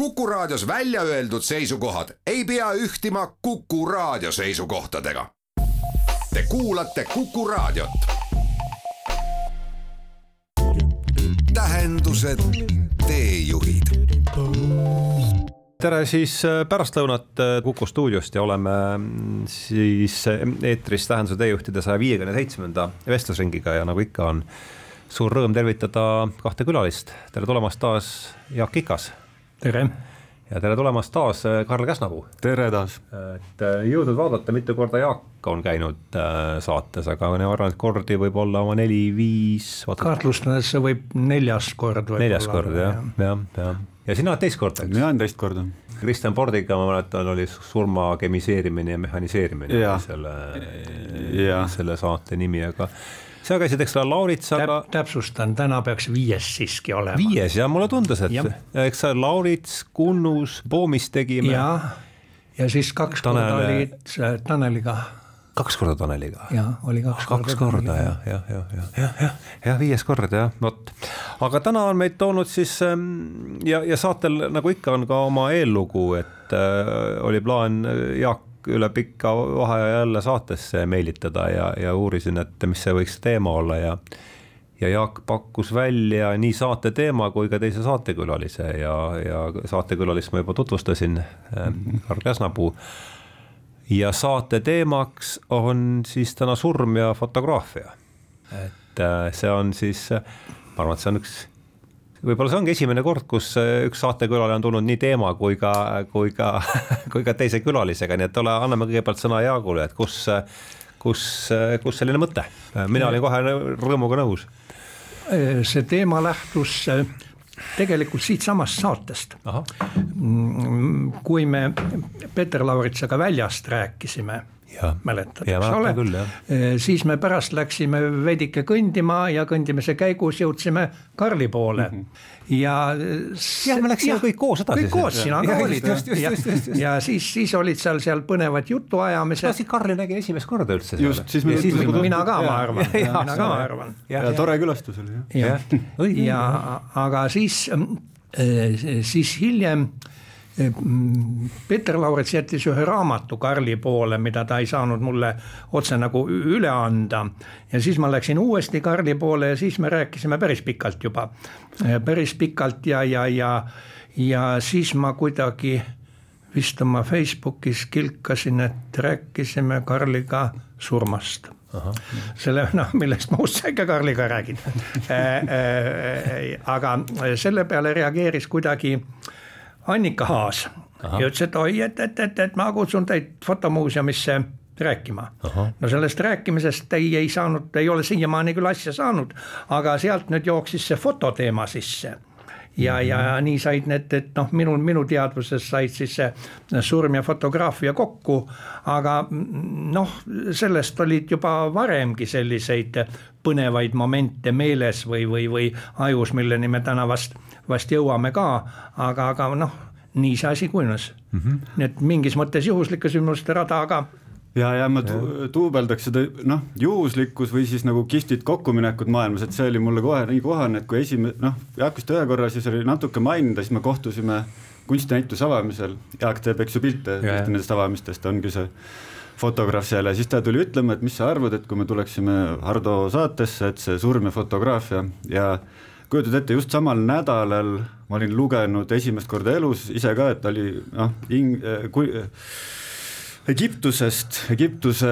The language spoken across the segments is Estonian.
Kuku Raadios välja öeldud seisukohad ei pea ühtima Kuku Raadio seisukohtadega. Te kuulate Kuku Raadiot. tähendused, teejuhid tere siis äh, pärastlõunat äh, Kuku stuudiost ja oleme mm, siis äh, eetris Tähenduse teejuhtide saja viiekümne seitsmenda vestlusringiga ja nagu ikka on suur rõõm tervitada kahte külalist. tere tulemast taas, Jaak Ikas. Tere. ja tere tulemast taas, Karl Käsnapuu. tere taas. et jõudnud vaadata, mitu korda Jaak on käinud saates, aga ma arvan, et kordi võib olla oma neli-viis. kahtlustades see võib neljas kord. neljas kord jah, jah, jah ja sina oled teist korda, eks? mina olen teist korda. Kristjan Pordiga ma mäletan, oli surma kemiseerimine ja mehhaniseerimine ja. selle, selle saate nimi, aga sa käisid, eks ole, Lauritsaga Täp,. täpsustan, täna peaks viies siiski olema. viies ja mulle tundus, et ja. eks sa Laurits, Kunnus, Poomis tegime. ja, ja siis kaks Tanele... korda olid Taneliga kaks korda Taneliga? jah, oli kaks korda. kaks korda jah, jah, jah, jah, jah, jah, jah, viies kord jah, vot. aga täna on meid toonud siis ähm, ja, ja saatel nagu ikka on ka oma eellugu, et äh, oli plaan äh, Jaak üle pika vaheaja jälle saatesse meelitada ja, ja uurisin, et mis see võiks teema olla ja ja Jaak pakkus välja nii saate teema kui ka teise saatekülalise ja, ja saatekülalist ma juba tutvustasin äh,, Karl Käsnapuu ja saate teemaks on siis täna surm ja fotograafia. et äh, see on siis, ma arvan, et see on üks, võib-olla see ongi esimene kord, kus äh, üks saatekülaline on tulnud nii teema kui ka, kui ka, kui ka teise külalisega, nii et ole, anname kõigepealt sõna Jaagule, et kus, kus, kus selline mõte, mina olin kohe rõõmuga nõus. see teema lähtus tegelikult siitsamast saatest. Mm, kui me Peeter Lauritsaga väljast rääkisime mäletad, eks ole, siis me pärast läksime veidike kõndima ja kõndimise käigus jõudsime Karli poole mm. -hmm ja. jah, me läksime ja, kõik koos edasi. kõik koos, sina ka olid. ja, ja siis, siis olid seal, seal põnevad jutuajamised. no siis Karli nägi esimest korda üldse. just, siis me. Siis, mina ka, ma arvan, mina ka, ma arvan. ja tore külastus oli jah. ja, ja, aga siis, äh, siis hiljem Peeter Laurets jättis ühe raamatu Karli poole, mida ta ei saanud mulle otse nagu üle anda. ja siis ma läksin uuesti Karli poole ja siis me rääkisime päris pikalt juba, päris pikalt ja, ja, ja, ja siis ma kuidagi vist oma Facebookis kilkasin, et rääkisime Karliga surmast Aha. selle, noh, millest muust sa ikka Karliga räägid aga selle peale reageeris kuidagi äh, Annika Haas Aha. ja ütles, et oi, et, et, et, et ma kutsun teid fotomuuseumisse rääkima. no sellest rääkimisest ei, ei saanud, ei ole siiamaani küll asja saanud, aga sealt nüüd jooksis see fototeema sisse ja ja nii said need, et noh, minul, minu teadvuses said siis see surm ja fotograafia kokku. aga noh, sellest olid juba varemgi selliseid põnevaid momente meeles või, või, või ajus, milleni me täna vast vast jõuame ka, aga, aga noh, nii see asi kujunes mm. -hmm. nii et mingis mõttes juhuslike sündmuste rada, aga ja, ja ma duubeldaks seda noh, juhuslikkus või siis nagu kihvtid kokkuminekud maailmas, et see oli mulle kohe nii kohane, et kui esimene noh, Jaak vist ühe korra siis oli natuke maininud ja siis me kohtusime kunstinäituse avamisel, Jaak teeb, eks ju, pilte ühte nendest avamistest ongi see fotograaf seal ja siis ta tuli ütlema, et mis sa arvad, et kui me tuleksime Hardo saatesse, et see surm ja fotograafia ja kujutad ette, just samal nädalal ma olin lugenud esimest korda elus ise ka, et oli noh, kui Egiptusest, Egiptuse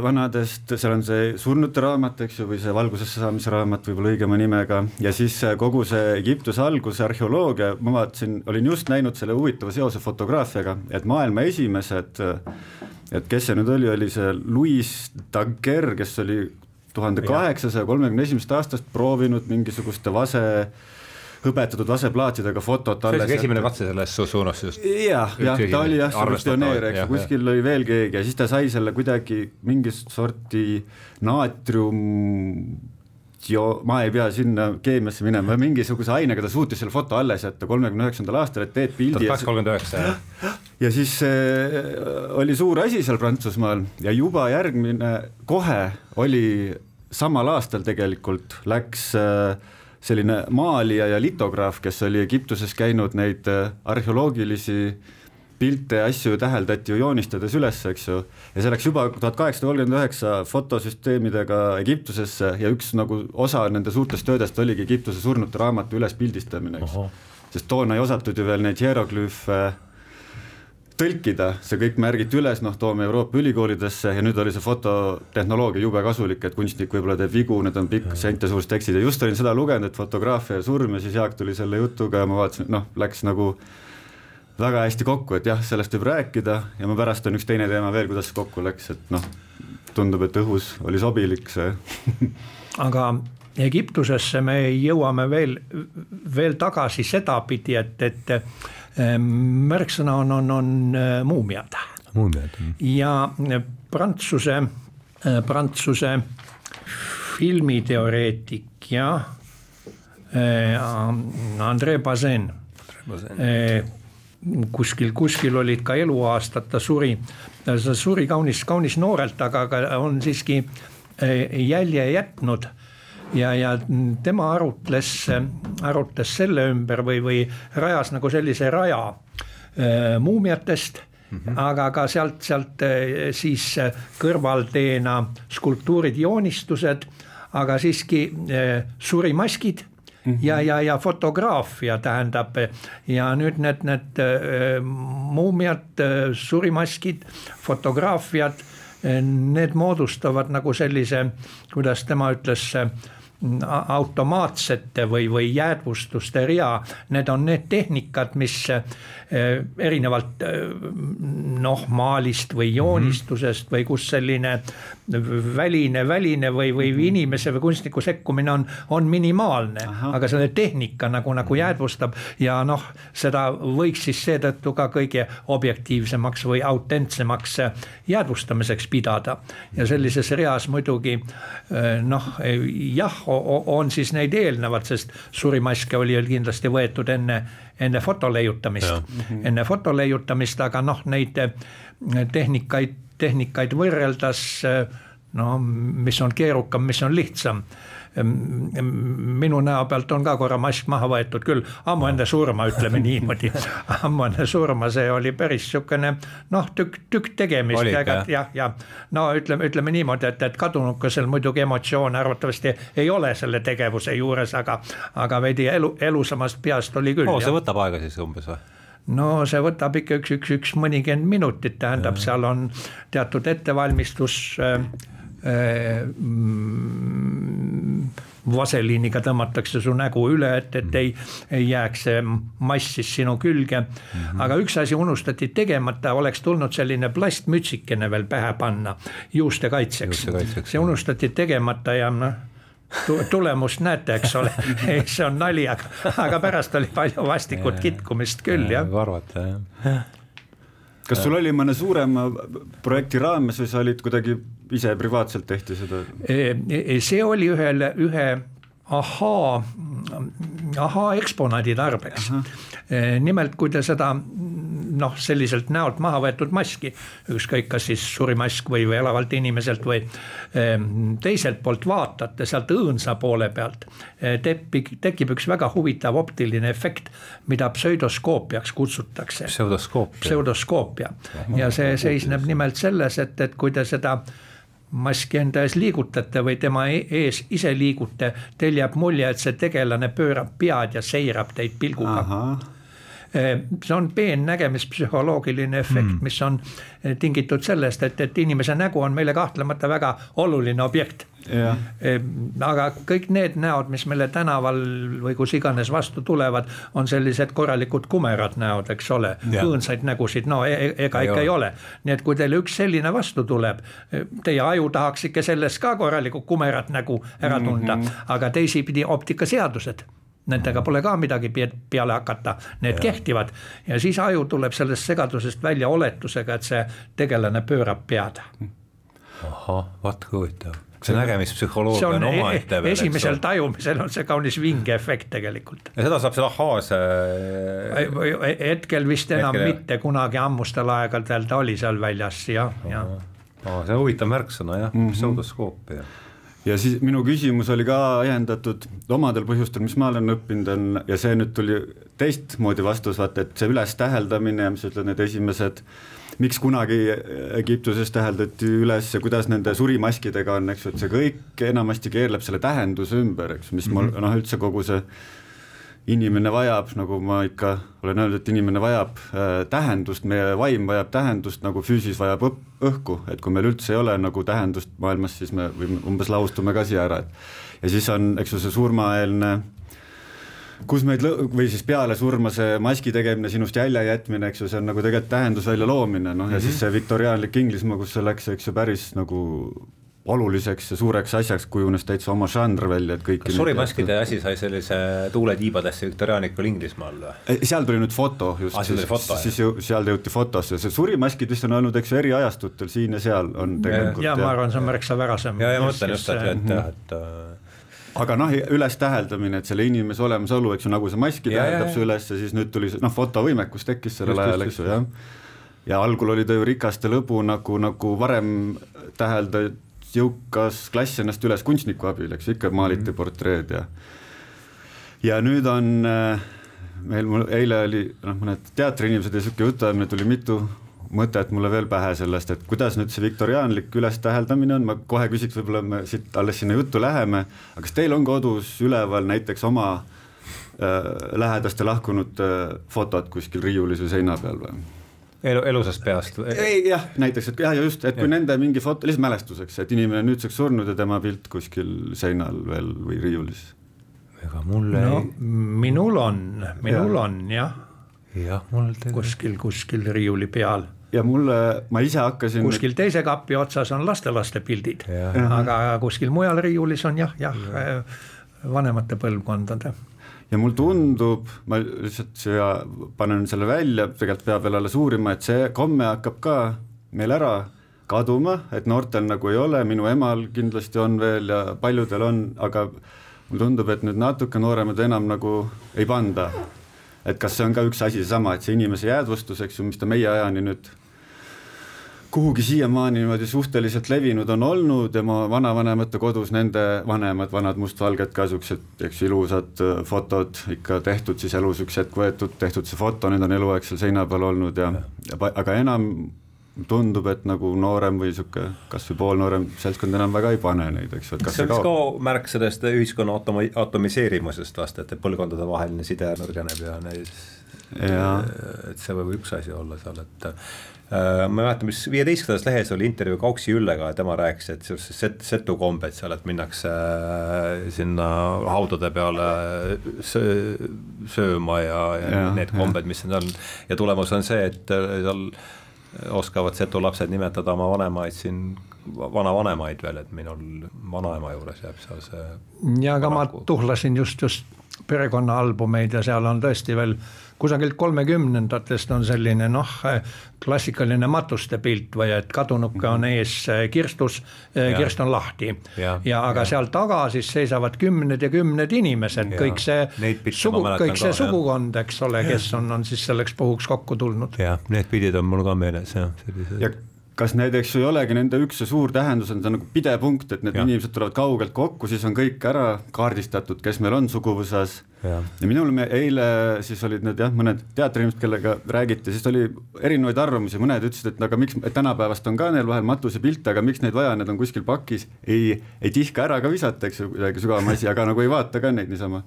vanadest, seal on see surnute raamat, eks ju, või see valgusesse saamise raamat võib-olla õigema nimega. Ja siis kogu see Egiptuse alguse arheoloogia, ma vaatasin, olin just näinud selle huvitava seose fotograafiaga, et maailma esimesed et kes see nüüd oli, oli see Louis Daguerre, kes oli tuhande kaheksasaja kolmekümne esimesest aastast proovinud mingisuguste vase hõbetatud vaseplaatidega fotot alles. see oli esimene katse selles suunas just. jah, jah, ta oli jah, pioneer, eks ju, kuskil oli veel keegi ja siis ta sai selle kuidagi mingit sorti naatrium jo-, ma ei pea sinna keemiasse minema, mingisuguse ainega ta suutis selle foto alles jätta kolmekümne üheksandal aastal, et teed pildi. tuhat kaheksasada kolmkümmend üheksa, jah. ja siis äh, oli suur asi seal Prantsusmaal ja juba järgmine, kohe oli samal aastal tegelikult läks äh, selline maalija ja litograaf, kes oli Egiptuses käinud neid äh, arheoloogilisi pilte ja asju täheldati ju joonistades üles, eks ju. ja see läks juba tuhat kaheksasada kolmkümmend üheksa fotosüsteemidega Egiptusesse ja üks nagu osa nende suurtest töödest oligi Egiptuse surnute raamatu ülespildistamine, eks. sest toona ei osatud ju veel neid hieroglüüfe tõlkida, see kõik märgiti üles, noh, toome Euroopa ülikoolidesse ja nüüd oli see fototehnoloogia jube kasulik, et kunstnik võib-olla teeb vigu, need on pikk sentasuurused tekstid. Ja just olin seda lugenud, et fotograafia ja surm ja siis Jaak tuli selle jutuga ja ma vaatasin, noh, läks nagu väga hästi kokku, et jah, sellest võib rääkida ja ma pärast on üks teine teema veel, kuidas see kokku läks, et noh, tundub, et õhus oli sobilik see. Aga Egiptusesse me jõuame veel, veel tagasi sedapidi, et, et märksõna on, on, on äh, muumiad. muumiad. ja äh, Prantsuse, äh, Prantsuse filmiteoreetik ja Andre Bazin. kuskil, kuskil olid ka eluaastad, ta suri, ta suri kaunis, kaunis noorelt, aga, aga on siiski jälje jätnud ja, ja tema arutles, arutles selle ümber või, või rajas nagu sellise raja äh, muumiatest mm. -hmm. aga ka sealt, sealt äh, siis kõrvalteena skulptuurid, joonistused, aga siiski äh, surimaskid Mm -hmm. ja, ja, ja fotograafia tähendab ja nüüd need, need muumiad surimaskid, fotograafiad need moodustavad nagu sellise, kuidas tema ütles automaatsete või, või jäädvustuste rea, need on need tehnikad, mis erinevalt eh, noh, maalist või joonistusest või kus selline väline, väline või, või mhm. inimese või kunstniku sekkumine on, on minimaalne. aga selle tehnika nagu, nagu jäädvustab ja noh, seda võiks siis seetõttu ka kõige objektiivsemaks või autentsemaks jäädvustamiseks pidada. ja sellises reas muidugi noh, jah on siis neid eelnevad, sest surimaske oli kindlasti võetud enne, enne foto leiutamist, mhm. enne foto leiutamist, aga noh, neid eh, tehnikaid, tehnikaid võrreldes eh, no mis on keerukam, mis on lihtsam minu näo pealt on ka korra mask maha võetud küll, ammu enne surma, ütleme niimoodi. ammu enne surma, see oli päris sihukene noh, tükk, tükk tegemist ja, ja, ja no ütleme, ütleme niimoodi, et, et kadunukesel muidugi emotsioone arvatavasti ei ole selle tegevuse juures, aga, aga veidi elu, elusamast peast oli küll oh,. see võtab aega siis umbes või? no see võtab ikka üks, üks, üks mõnikümmend minutit, tähendab, seal on teatud ettevalmistus äh, vaseliiniga tõmmatakse su nägu üle, et, et ei, ei jääks see mass siis sinu külge. Mm. -hmm. aga üks asi unustati tegemata, oleks tulnud selline plastmütsikene veel pähe panna juuste kaitseks, see unustati tegemata ja noh tulemust näete, eks ole. See on nali, aga, aga pärast oli palju vastikut kitkumist küll jah. arvata jah. Kas sul oli mõne suurema projekti raames või sa olid kuidagi ise privaatselt tehti seda? see oli ühel, ühe ahaa, ahaa eksponaadi tarbeks. nimelt, kui te seda noh, selliselt näolt maha võetud maski, ükskõik, kas siis surimask või, või elavalt inimeselt või ehm, teiselt poolt vaatate sealt õõnsa poole pealt, eh, tepib, tekib üks väga huvitav optiline efekt, mida pseudoskoopiaks kutsutakse. pseudoskoopia. pseudoskoopia ja see seisneb nimelt selles, et, et kui te seda maski enda ees liigutate või tema e-, ees ise liigute, teil jääb mulje, et see tegelane pöörab pead ja seirab teid pilguga. See on peennägemispsühholoogiline efekt mm., mis on eh, tingitud sellest, et, et inimese nägu on meile kahtlemata väga oluline objekt aga kõik need näod, mis meile tänaval või kus iganes vastu tulevad, on sellised korralikud kumerad näod, eks ole. õõnsaid nägusid, no e, e ega ikka ei ole. nii et kui teile üks selline vastu tuleb, teie aju tahaks ikka sellest ka korralikku kumerat nägu ära tunda mm, -hmm. aga teisipidi optikaseadused nendega pole ka midagi peale hakata, need ja. kehtivad ja siis aju tuleb sellest segadusest välja oletusega, et see tegelane pöörab pead. ahah, vaat kui huvitav see nägemispsühholoogia on, on e- omaette veel. esimesel tajumisel on see kaunis vinge efekt tegelikult. ja seda saab seal ahhaas. hetkel vist enam hetkel, mitte, kunagi ammustel aegadel ta oli seal väljas jah, jah. see on huvitav märksõna jah mm -hmm., pseudoskoopia ja siis minu küsimus oli ka ajendatud omadel põhjustel, mis ma olen õppinud, on ja see nüüd tuli teistmoodi vastus, vaata, et see ülestäheldamine ja mis ütled, need esimesed miks kunagi Egiptuses täheldati üles ja kuidas nende surimaskidega on, eks ju, et see kõik enamasti keerleb selle tähenduse ümber, eks, mis mm -hmm. mul noh, üldse kogu see inimene vajab, nagu ma ikka olen öelnud, et inimene vajab äh, tähendust, meie vaim vajab tähendust nagu füüsis vajab õp-, õhku, et kui meil üldse ei ole nagu tähendust maailmas, siis me võime umbes laustume ka siia ära, et ja siis on, eks ju, see surmaeelne kus meid lõ-, või siis peale surma see maski tegemine, sinust jälje jätmine, eks ju, see on nagu tegelikult tähendusvälja loomine, noh ja mm -hmm. siis see viktoriaanlik Inglismaa, kus see läks, eks ju, päris nagu oluliseks ja suureks asjaks kujunes täitsa oma žanr välja, et kõik. kas surimaskide asi sai sellise tuule tiibadesse viktoriaanikul Inglismaal või? seal tuli nüüd foto just ah,, siis, foto, siis ju seal jõuti fotosse, see surimaskid vist on olnud, eks ju, eri ajastutel siin ja seal on tegelikult. ja ma arvan, see on märksa värasem. ja, ja ma mõtlen just, et, et jah, et äh, aga noh, üles täheldamine, et selle inimese olemasolu, eks ju, nagu see maski ja, tähendab see üles ja siis nüüd tuli see noh, fotovõimekus tekkis sellel ajal, eks ju, jah. ja algul oli ta ju rikaste lõbu nagu, nagu varem täheldati jõukas klass ennast üles kunstniku abil, eks ikka maaliti mm -hmm. portreed ja ja nüüd on äh, meil, mul eile oli noh, mõned teatriinimesed ja niisugune jutuajamine tuli mitu mõtet mulle veel pähe sellest, et kuidas nüüd see viktoriaanlik ülestäheldamine on, ma kohe küsiks, võib-olla me siit alles sinna juttu läheme, aga kas teil on kodus üleval näiteks oma äh, lähedaste lahkunute äh, fotod kuskil riiulis või seina peal või? Elu, elusast peast? ei jah, näiteks, et jah, just, et kui ja. nende mingi foto, lihtsalt mälestuseks, et inimene on nüüdseks surnud ja tema pilt kuskil seinal veel või riiulis. ega mul no, ei. minul on, minul ja. on jah. jah, mul tegelikult. kuskil, kuskil riiuli peal ja mulle, ma ise hakkasin. kuskil teise kapi otsas on lastelaste pildid, aga kuskil mujal riiulis on jah, jah ja. vanemate põlvkondade ja mul tundub, ma lihtsalt siia panen selle välja, tegelikult peab veel alles uurima, et see komme hakkab ka meil ära kaduma, et noortel nagu ei ole, minu emal kindlasti on veel ja paljudel on, aga mulle tundub, et nüüd natuke nooremad enam nagu ei panda. et kas see on ka üks asi seesama, et see inimese jäädvustus, eks ju, mis ta meie ajani nüüd kuhugi siiamaani niimoodi suhteliselt levinud on olnud tema vanavanemate kodus, nende vanemad, vanad mustvalged ka siuksed, eks ilusad äh, fotod ikka tehtud siis elus üks hetk võetud, tehtud see foto, need on eluaeg seal seina peal olnud ja, ja aga enam tundub, et nagu noorem või sihuke kasvõi poolnoorem seltskond enam väga ei pane neid, eks ju, et kas see oleks ka märk sellest ühiskonna atomi-, atomiseerimisest vast, et põlvkondade vaheline side nõrgeneb ja neis, et see võib üks asi olla seal, et Äh, ma ei mäleta, mis viieteistkümnendas lehes oli intervjuu Kauksi Üllega ja tema rääkis, et sellised set, setukombed seal, et minnakse äh, sinna haudade peale sööma ja, ja, ja need kombed, mis need on. ja tulemus on see, et äh, seal oskavad setu lapsed nimetada oma vanemaid siin vanavanemaid veel, et minul vanaema juures jääb seal see. ja, aga ma tuhlasin just, just perekonnaalbumeid ja seal on tõesti veel kusagilt kolmekümnendatest on selline noh, klassikaline matuste pilt või et kadunuke on ees eh, kirstus, eh, kirst on lahti. ja, ja aga ja. seal taga siis seisavad kümned ja kümned inimesed, kõik see sugu, kõik see ka, sugukond, eks ole, kes on, on siis selleks puhuks kokku tulnud. jah, need pildid on mul ka meeles jah, sellised. Kas näiteks ei olegi nende üks ja suur tähendus on ta nagu pidepunkt, et need ja. inimesed tulevad kaugelt kokku, siis on kõik ära kaardistatud, kes meil on suguvõsas. ja, ja minul me eile siis olid need jah, mõned teatriinimesed, kellega räägiti, siis oli erinevaid arvamusi, mõned ütlesid, et aga miks, et tänapäevast on ka neil vahel matusepilte, aga miks neid vaja, need on kuskil pakis, ei, ei tihka ära ka visata, eks ju, kuidagi sügavam asi, aga nagu ei vaata ka neid niisama.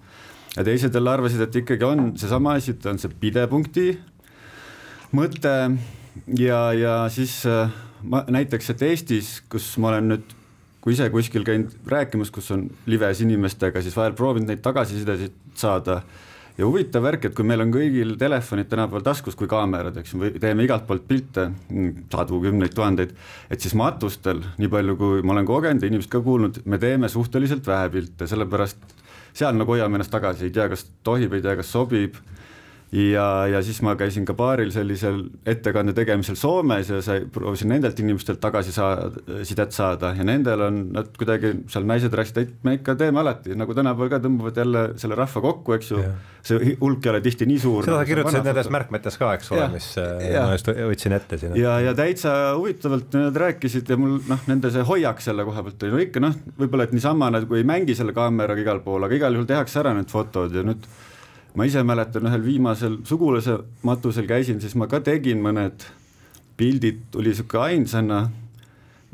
ja teised jälle arvasid, et ikkagi on seesama asi, et on see pidepunkti mõte ja, ja siis äh, ma näiteks, et Eestis, kus ma olen nüüd, kui ise kuskil käinud rääkimas, kus on lives inimestega, siis vahel proovinud neid tagasisidesid saada. Ja huvitav värk, et kui meil on kõigil telefonid tänapäeval taskus kui kaamerad, eks ju, või teeme igalt poolt pilte, sadu, kümneid tuhandeid, et siis matustel, nii palju kui ma olen kogenud ja inimesed ka kuulnud, me teeme suhteliselt vähe pilte, sellepärast seal nagu hoiame ennast tagasi, ei tea, kas tohib, ei tea, kas sobib ja, ja siis ma käisin ka paaril sellisel ettekande tegemisel Soomes ja sai, proovisin nendelt inimestelt tagasi saada, ja nendel on nad kuidagi seal naised rääkisid, et me ikka teeme alati, nagu tänapäeval ka tõmbavad jälle selle rahva kokku, eks ju. see hulk ei ole tihti nii suur. seda sa kirjutasid nendes märkmetes ka, eks ole, mis äh, ja. ma just võtsin ette siin. ja, ja täitsa huvitavalt nad rääkisid ja mul noh, nende see hoiak selle koha pealt oli no ikka noh, võib-olla et niisama nagu ei mängi selle kaameraga igal pool, aga igal juhul tehakse ära need fotod ja nüüd ma ise mäletan ühel viimasel sugulase matusel käisin, siis ma ka tegin mõned pildid, tuli sihuke ainsana.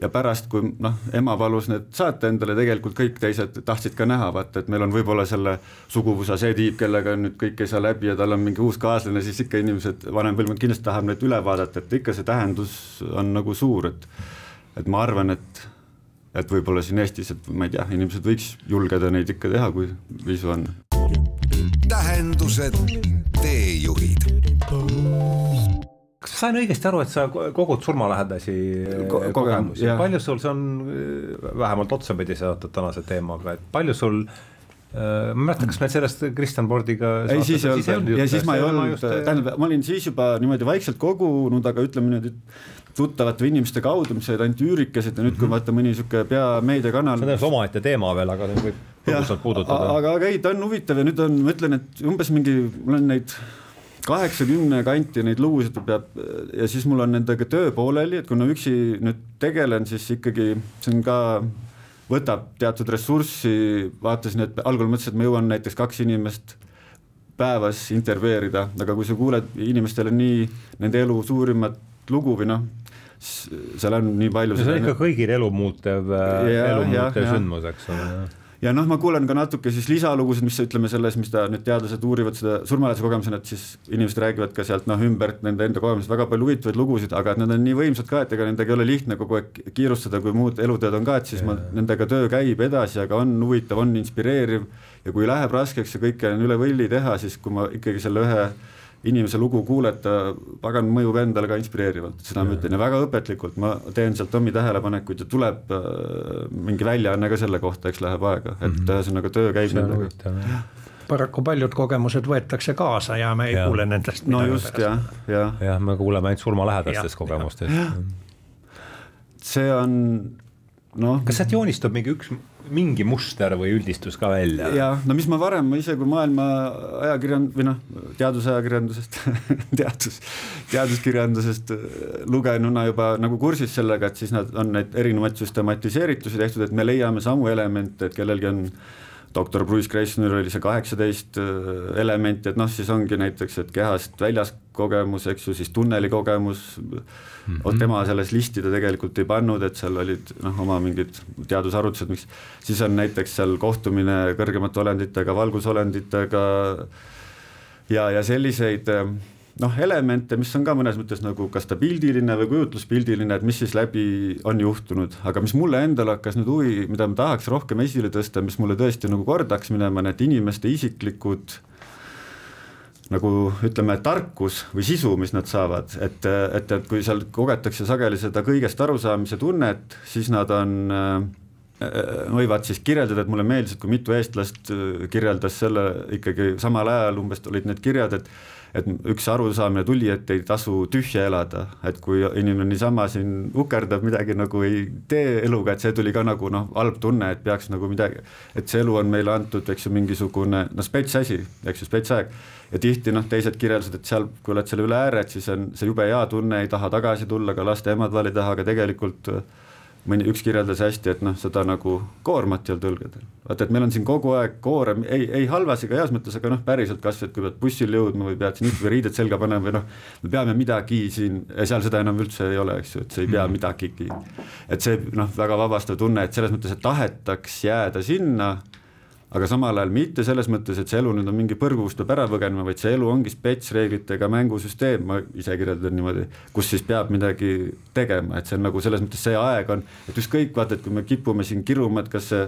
Ja pärast, kui noh, ema palus need saata endale, tegelikult kõik teised tahtsid ka näha, vaata, et meil on võib-olla selle suguvõsa see tiib, kellega nüüd kõik ei saa läbi ja tal on mingi uus kaaslane, siis ikka inimesed, vanem põlvkond kindlasti tahab need üle vaadata, et ikka see tähendus on nagu suur, et et ma arvan, et et võib-olla siin Eestis, et ma ei tea, inimesed võiks julgeda neid ikka teha, kui viisu on tähendused, teejuhid. kas sain õigesti aru, et sa kogud surmalähedasi Ko kogemusi, palju sul see on vähemalt otsapidi seotud tänase teemaga, et palju sul äh, ma ei mäleta, kas meil sellest Kristjan Bordiga ei, siis ei olnud ja siis ma ei olnud, tähendab, ma olin siis juba niimoodi vaikselt kogunud, aga ütleme nüüd, et tuttavate inimeste kaudu, mis olid ainult üürikesed ja nüüd, kui mhm. vaata mõni niisugune peameediakanal. see on täiesti omaette teema veel, aga võib põgusalt puudutada. aga, aga ei, ta on huvitav ja nüüd on, ma ütlen, et umbes mingi, mul on neid kaheksakümne kanti neid lugusid peab ja siis mul on nendega töö pooleli, et kuna üksi nüüd tegelen, siis ikkagi see on ka, võtab teatud ressurssi, vaatasin, et algul mõtlesin, et ma jõuan näiteks kaks inimest päevas intervjueerida, aga kui sa kuuled inimestele nii nende elu suurimat lugu või noh, seal on nii palju. see on ikka kõigil elu muutev, elu muutev sündmus, eks ole ja noh, ma kuulen ka natuke siis lisalugusid, mis ütleme selles, mis ta nüüd teadlased uurivad seda surmalähedase kogemusena, et siis inimesed räägivad ka sealt noh, ümbert nende enda kogemusest väga palju huvitavaid lugusid, aga et nad on nii võimsad ka, et ega nendega ei ole lihtne kogu aeg kiirustada, kui muud eluteed on ka, et siis ja. ma, nendega töö käib edasi, aga on huvitav, on inspireeriv ja kui läheb raskeks ja kõike on üle võlli teha, siis kui ma ikkagi selle ühe inimese lugu kuulata, pagan, mõjub endale ka inspireerivalt, seda ma ütlen ja väga õpetlikult, ma teen sealt omi tähelepanekuid ja tuleb äh, mingi väljaanne ka selle kohta, eks läheb aega, et mhm. ühesõnaga mm -hmm. töö käib nendega paraku paljud kogemused võetakse kaasa ja me ei ja. kuule nendest no just jah, jah. jah, me kuuleme ainult surmalähedastest kogemustest. see on noh. kas sealt joonistub mingi üks mingi muster või üldistus ka välja. ja no mis ma varem, ma ise kui maailma ajakirjand- või noh, teadusajakirjandusest teadus, teaduskirjandusest äh, lugenuna juba nagu kursis sellega, et siis nad on neid erinevaid süstematiseeritusi tehtud, et me leiame samu elemente, et kellelgi on doktor Bruce Greisner oli see kaheksateist äh, elementi, et noh, siis ongi näiteks, et kehast väljas kogemus, eks ju, siis tunneli kogemus mm. -hmm. tema selles listi ta tegelikult ei pannud, et seal olid noh, oma mingid teadusarvutused, miks. siis on näiteks seal kohtumine kõrgemate olenditega, valgusolenditega ja, ja selliseid äh, noh, elemente, mis on ka mõnes mõttes nagu kas ta pildiline või kujutluspildiline, et mis siis läbi on juhtunud, aga mis mulle endale hakkas nüüd huvi, mida ma tahaks rohkem esile tõsta, mis mulle tõesti nagu korda hakkas minema, need inimeste isiklikud nagu ütleme, tarkus või sisu, mis nad saavad, et, et, et kui seal kogetakse sageli seda kõigest arusaamise tunnet, siis nad on äh, võivad siis kirjeldada, et mulle meeldis, et kui mitu eestlast kirjeldas selle ikkagi samal ajal umbes olid need kirjad, et et üks arusaamine tuli, et ei tasu tühja elada, et kui inimene niisama siin ukerdab midagi nagu ei tee eluga, et see tuli ka nagu noh, halb tunne, et peaks nagu midagi, et see elu on meile antud, eks ju, mingisugune noh, spets asi, eks ju, spets aeg. ja tihti noh, teised kirjeldasid, et seal, kui oled selle üle ääre, et siis on see jube hea tunne, ei taha tagasi tulla, ka laste emad-vaad ei taha, aga tegelikult äh, mõni, üks kirjeldas hästi, et noh, seda nagu koormat ei olnud õlgadel. vaata, et meil on siin kogu aeg koorem, ei, ei halvas ega heas mõttes, aga noh, päriselt kasvõi, et kui pead bussile jõudma või pead siin või riided selga panema või noh, me peame midagi siin, seal seda enam üldse ei ole, eks ju, et sa ei pea mhm. midagigi. et see noh, väga vabastav tunne, et selles mõttes, et tahetaks jääda sinna aga samal ajal mitte selles mõttes, et see elu nüüd on mingi põrgu, kust peab ära põgenema, vaid see elu ongi spetsreeglitega mängusüsteem, ma ise kirjeldan niimoodi, kus siis peab midagi tegema, et see on nagu selles mõttes see aeg on, et ükskõik vaata, et kui me kipume siin kiruma, et kas see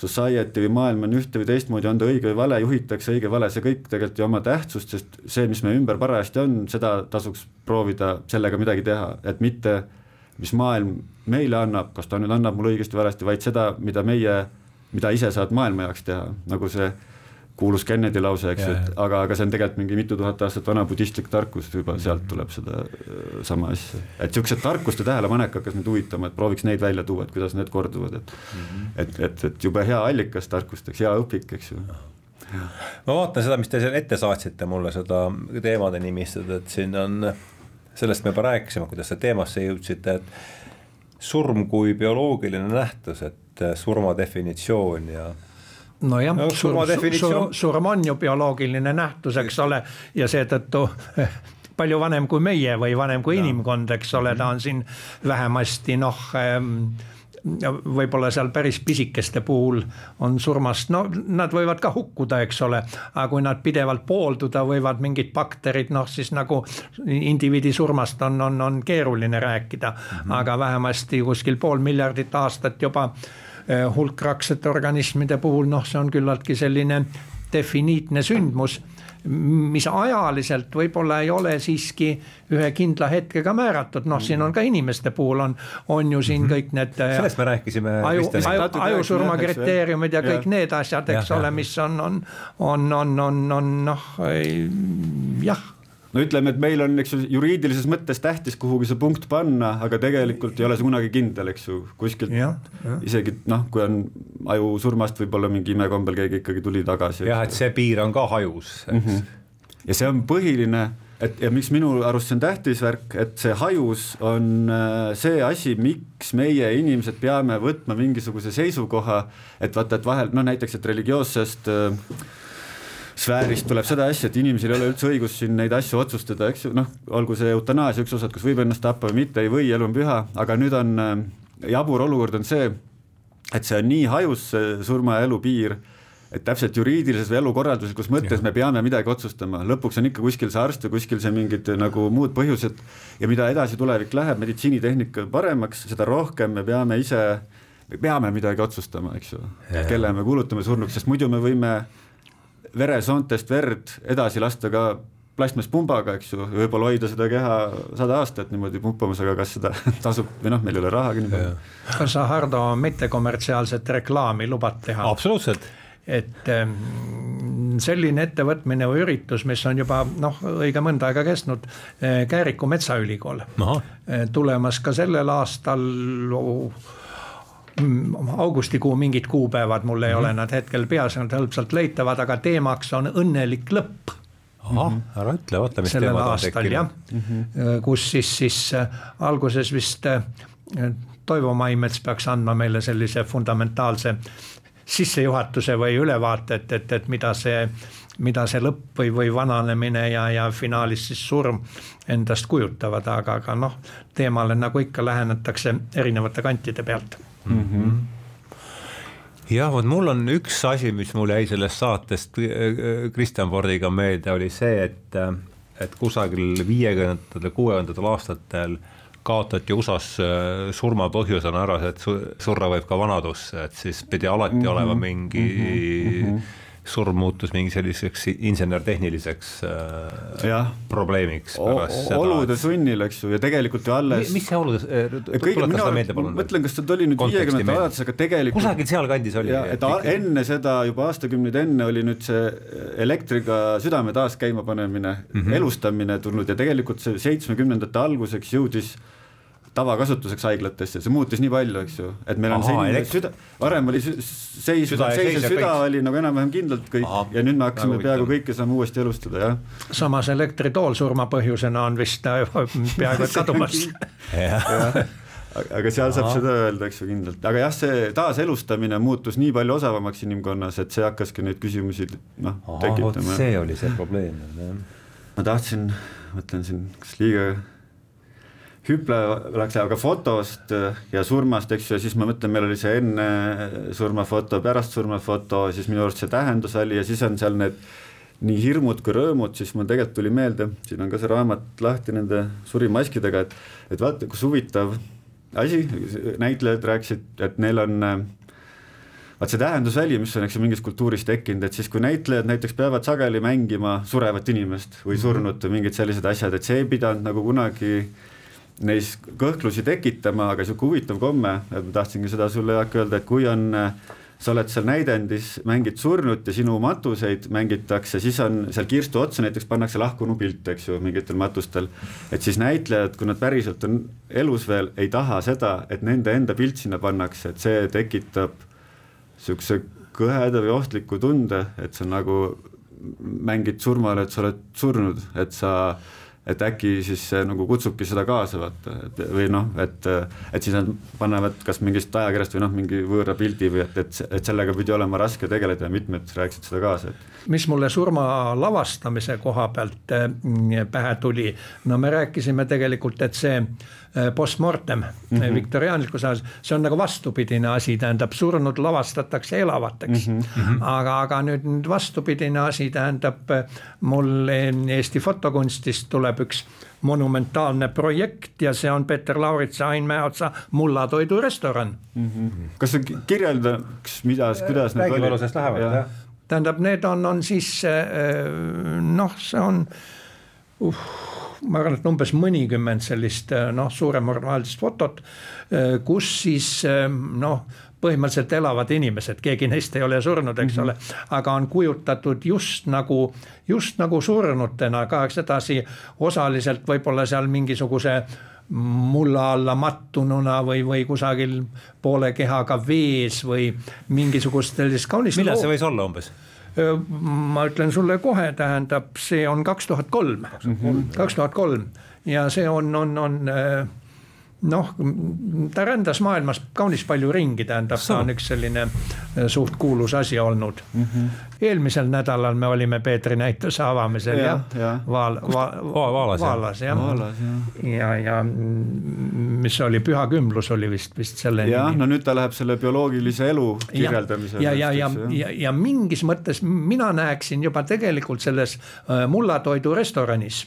society või maailm on ühte või teistmoodi, on ta õige või vale, juhitakse õige, vale, see kõik tegelikult ei oma tähtsust, sest see, mis meie ümber parajasti on, seda tasuks proovida sellega midagi teha, et mitte mis maailm meile annab, kas ta nüüd annab mulle õigesti või valesti, vaid seda, mida meie mida ise saad maailma jaoks teha, nagu see kuulus Kennedy lause, eks ju, et aga, aga see on tegelikult mingi mitu tuhat aastat vana budistlik tarkus, juba sealt tuleb seda äh, sama asja. et niisugused tarkuste tähelepanek hakkas mind huvitama, et prooviks neid välja tuua, et kuidas need korduvad, et mm -hmm. et, et, et jube hea allikas tarkusteks, hea õpik, eks ju ma vaatan seda, mis te seal ette saatsite mulle, seda teemade nimistut, et siin on, sellest me juba rääkisime, kuidas te teemasse jõudsite, et surm kui bioloogiline nähtus, et surma definitsioon ja nojah no,, surm, surm, surm on ju bioloogiline nähtus, eks ole, ja seetõttu palju vanem kui meie või vanem kui ja. inimkond, eks ole, ta on siin vähemasti noh ähm, võib-olla seal päris pisikeste puhul on surmast, no nad võivad ka hukkuda, eks ole, aga kui nad pidevalt poolduda võivad mingid bakterid, noh siis nagu indiviidi surmast on, on, on keeruline rääkida mm, -hmm. aga vähemasti kuskil pool miljardit aastat juba eh, hulkraksete organismide puhul, noh, see on küllaltki selline definiitne sündmus mis ajaliselt võib-olla ei ole siiski ühe kindla hetkega määratud, noh, siin on ka inimeste puhul on, on ju siin mhm. kõik need. Äh, sellest me rääkisime. aju, aju, ajusurma kriteeriumid ja kõik ja. need asjad, eks ja, ole, mis on, on, on, on, on, on noh, jah no ütleme, et meil on, eks ju, juriidilises mõttes tähtis kuhugi see punkt panna, aga tegelikult ei ole see kunagi kindel, eks ju, kuskilt ja, ja. isegi noh, kui on ajusurmast võib-olla mingi imekombel keegi ikkagi tuli tagasi. jah, et see piir on ka hajus, eks mm. -hmm. ja see on põhiline, et ja miks minu arust see on tähtis värk, et see hajus on äh, see asi, miks meie inimesed peame võtma mingisuguse seisukoha, et vaata, et vahel noh, näiteks, et religioossest äh, sfäärist tuleb seda asja, et inimesel ei ole üldse õigust siin neid asju otsustada, eks ju, noh, olgu see eutanaasia üks osad, kas võib ennast tappa või mitte, ei või, elu on püha, aga nüüd on äh, jabur olukord on see, et see on nii hajus, see surma ja elu piir, et täpselt juriidilises või elukorralduslikus mõttes ja. me peame midagi otsustama, lõpuks on ikka kuskil see arst või kuskil see mingid nagu muud põhjused. Ja mida edasi tulevik läheb, meditsiinitehnika paremaks, seda rohkem me peame ise, me peame midagi otsustama, eks ju, kelle me kuulutame surnuks, sest muidu me võime veresoontest verd edasi lasta ka plastmasspumbaga, eks ju, võib-olla hoida seda keha sada aastat niimoodi pumpamas, aga kas seda tasub või noh, meil ei ole rahagi nii palju. kas sa, Hardo, mittekommertsiaalset reklaami lubad teha? absoluutselt et ähm, selline ettevõtmine või üritus, mis on juba noh, õige mõnda aega kestnud, äh, Kääriku Metsaülikool, äh, tulemas ka sellel aastal oh, augustikuu mingid kuupäevad, mul ei mm -hmm. ole nad hetkel peas, nad hõlpsalt leitavad, aga teemaks on õnnelik lõpp. ahah, ära ütle, vaata, mis sellel aastal jah mm, -hmm. kus siis, siis äh, alguses vist äh, Toivo Maimets peaks andma meile sellise fundamentaalse sissejuhatuse või ülevaate, et, et, et mida see, mida see lõpp või, või vananemine ja, ja finaalis siis surm endast kujutavad, aga, aga noh, teemale nagu ikka lähenetakse erinevate kantide pealt mm. -hmm jah, vot mul on üks asi, mis mul jäi sellest saatest Kristjan Fordiga meelde, oli see, et, et kusagil viiekümnendatel, kuuekümnendatel aastatel kaotati USA-s surma põhjusena ära see, et surra võib ka vanadusse, et siis pidi alati mm -hmm. olema mingi mm -hmm surm muutus mingi selliseks insener-tehniliseks äh, probleemiks olude sunnil, eks ju, ja tegelikult ju alles. mis see olude, äh, tuleta seda meelde palun. mõtlen, kas see oli nüüd viiekümnendate aastates, aga tegelikult. kusagil sealkandis oli. et enne seda juba aastakümneid enne oli nüüd see elektriga südame taas käimapanemine mm, -hmm. elustamine tulnud ja tegelikult see seitsmekümnendate alguseks jõudis tavakasutuseks haiglatesse, see muutis nii palju, eks ju, et meil on Aha, selline süda, varem oli seis, seis ja süda oli nagu enam-vähem kindlalt kõik Aha, ja nüüd me hakkasime peaaegu kõike saame uuesti elustada, jah. samas elektritool surma põhjusena on vist äh, peaaegu et kadumas aga seal saab Aha. seda öelda, eks ju kindlalt, aga jah, see taaselustamine muutus nii palju osavamaks inimkonnas, et see hakkaski neid küsimusi noh tekitama. see oli see probleem, jah. ma tahtsin, mõtlen siin, kas liiga hüplevaks, aga fotost äh, ja surmast, eks ju, ja siis ma mõtlen, meil oli see enne surmafoto, pärast surmafoto, siis minu arust see tähendus oli ja siis on seal need nii hirmud kui rõõmud, siis mul tegelikult tuli meelde, siin on ka see raamat lahti nende surimaskidega, et, et vaata, kus huvitav asi, näitlejad rääkisid, et neil on vaat see tähendusväli, mis on, eks ju, mingis kultuuris tekkinud, et siis kui näitlejad näiteks peavad sageli mängima surevat inimest või surnut või mingid sellised asjad, et see ei pidanud nagu kunagi äh, neis kõhklusi tekitama, aga sihuke huvitav komme, et ma tahtsingi seda sulle Jaak öelda, et kui on äh, sa oled seal näidendis, mängid surnut ja sinu matuseid mängitakse, siis on seal kirstu otsa näiteks pannakse lahkunu pilt, eks ju, mingitel matustel. et siis näitlejad, kui nad päriselt on elus veel, ei taha seda, et nende enda pilt sinna pannakse, et see tekitab niisuguse kõheda või ohtliku tunde, et sa nagu mängid surmale, et sa oled surnud, et sa et äkki siis see nagu kutsubki seda kaasa vaata, et või noh, et, et siis nad panevad kas mingist ajakirjast või noh, mingi võõra pildi või et, et, et sellega pidi olema raske tegeleda ja mitmed rääkisid seda kaasa, et mis mulle surma lavastamise koha pealt äh, pähe tuli, no me rääkisime tegelikult, et see postmortem mm -hmm. viktoriaanlikus ajas, see on nagu vastupidine asi, tähendab surnud lavastatakse elavateks mm. -hmm. aga, aga nüüd, nüüd vastupidine asi tähendab mul Eesti fotokunstist tuleb üks monumentaalne projekt ja see on Peeter Lauritsa, Ain Mäeotsa mullatoidurestoran mm. -hmm. kas sa kirjeldaks, mida, kuidas need olid? lähevad jah ja tähendab, need on, on siis noh, see on uh, ma arvan, et umbes mõnikümmend sellist äh, noh, suuremformaalset fotot, äh, kus siis noh, põhimõtteliselt elavad inimesed, keegi neist ei ole surnud, eks mm -hmm. ole, aga on kujutatud just nagu, just nagu surnutena ka, eks edasi osaliselt võib-olla seal mingisuguse mulla alla mattununa või, või kusagil poole kehaga vees või mingisugust sellist kaunist. millal see võis olla umbes? Ma ütlen sulle kohe, tähendab, see on kaks tuhat kolm, kaks tuhat kolm ja see on, on, on noh, ta rändas maailmas kaunis palju ringi, tähendab, ta on üks selline äh, suht kuulus asi olnud mm. -hmm. eelmisel nädalal me olime Peetri näituse avamisel ja, jah ja. Vaal, va, va, Vaalas, Vaalas jah, Vaalas, jah. ja, ja mis oli Püha Kümblus oli vist, vist selle jah, no nüüd ta läheb selle bioloogilise elu kirjeldamisele. ja, ja, ja, ja, ja, ja mingis mõttes mina näeksin juba tegelikult selles äh, mullatoidu restoranis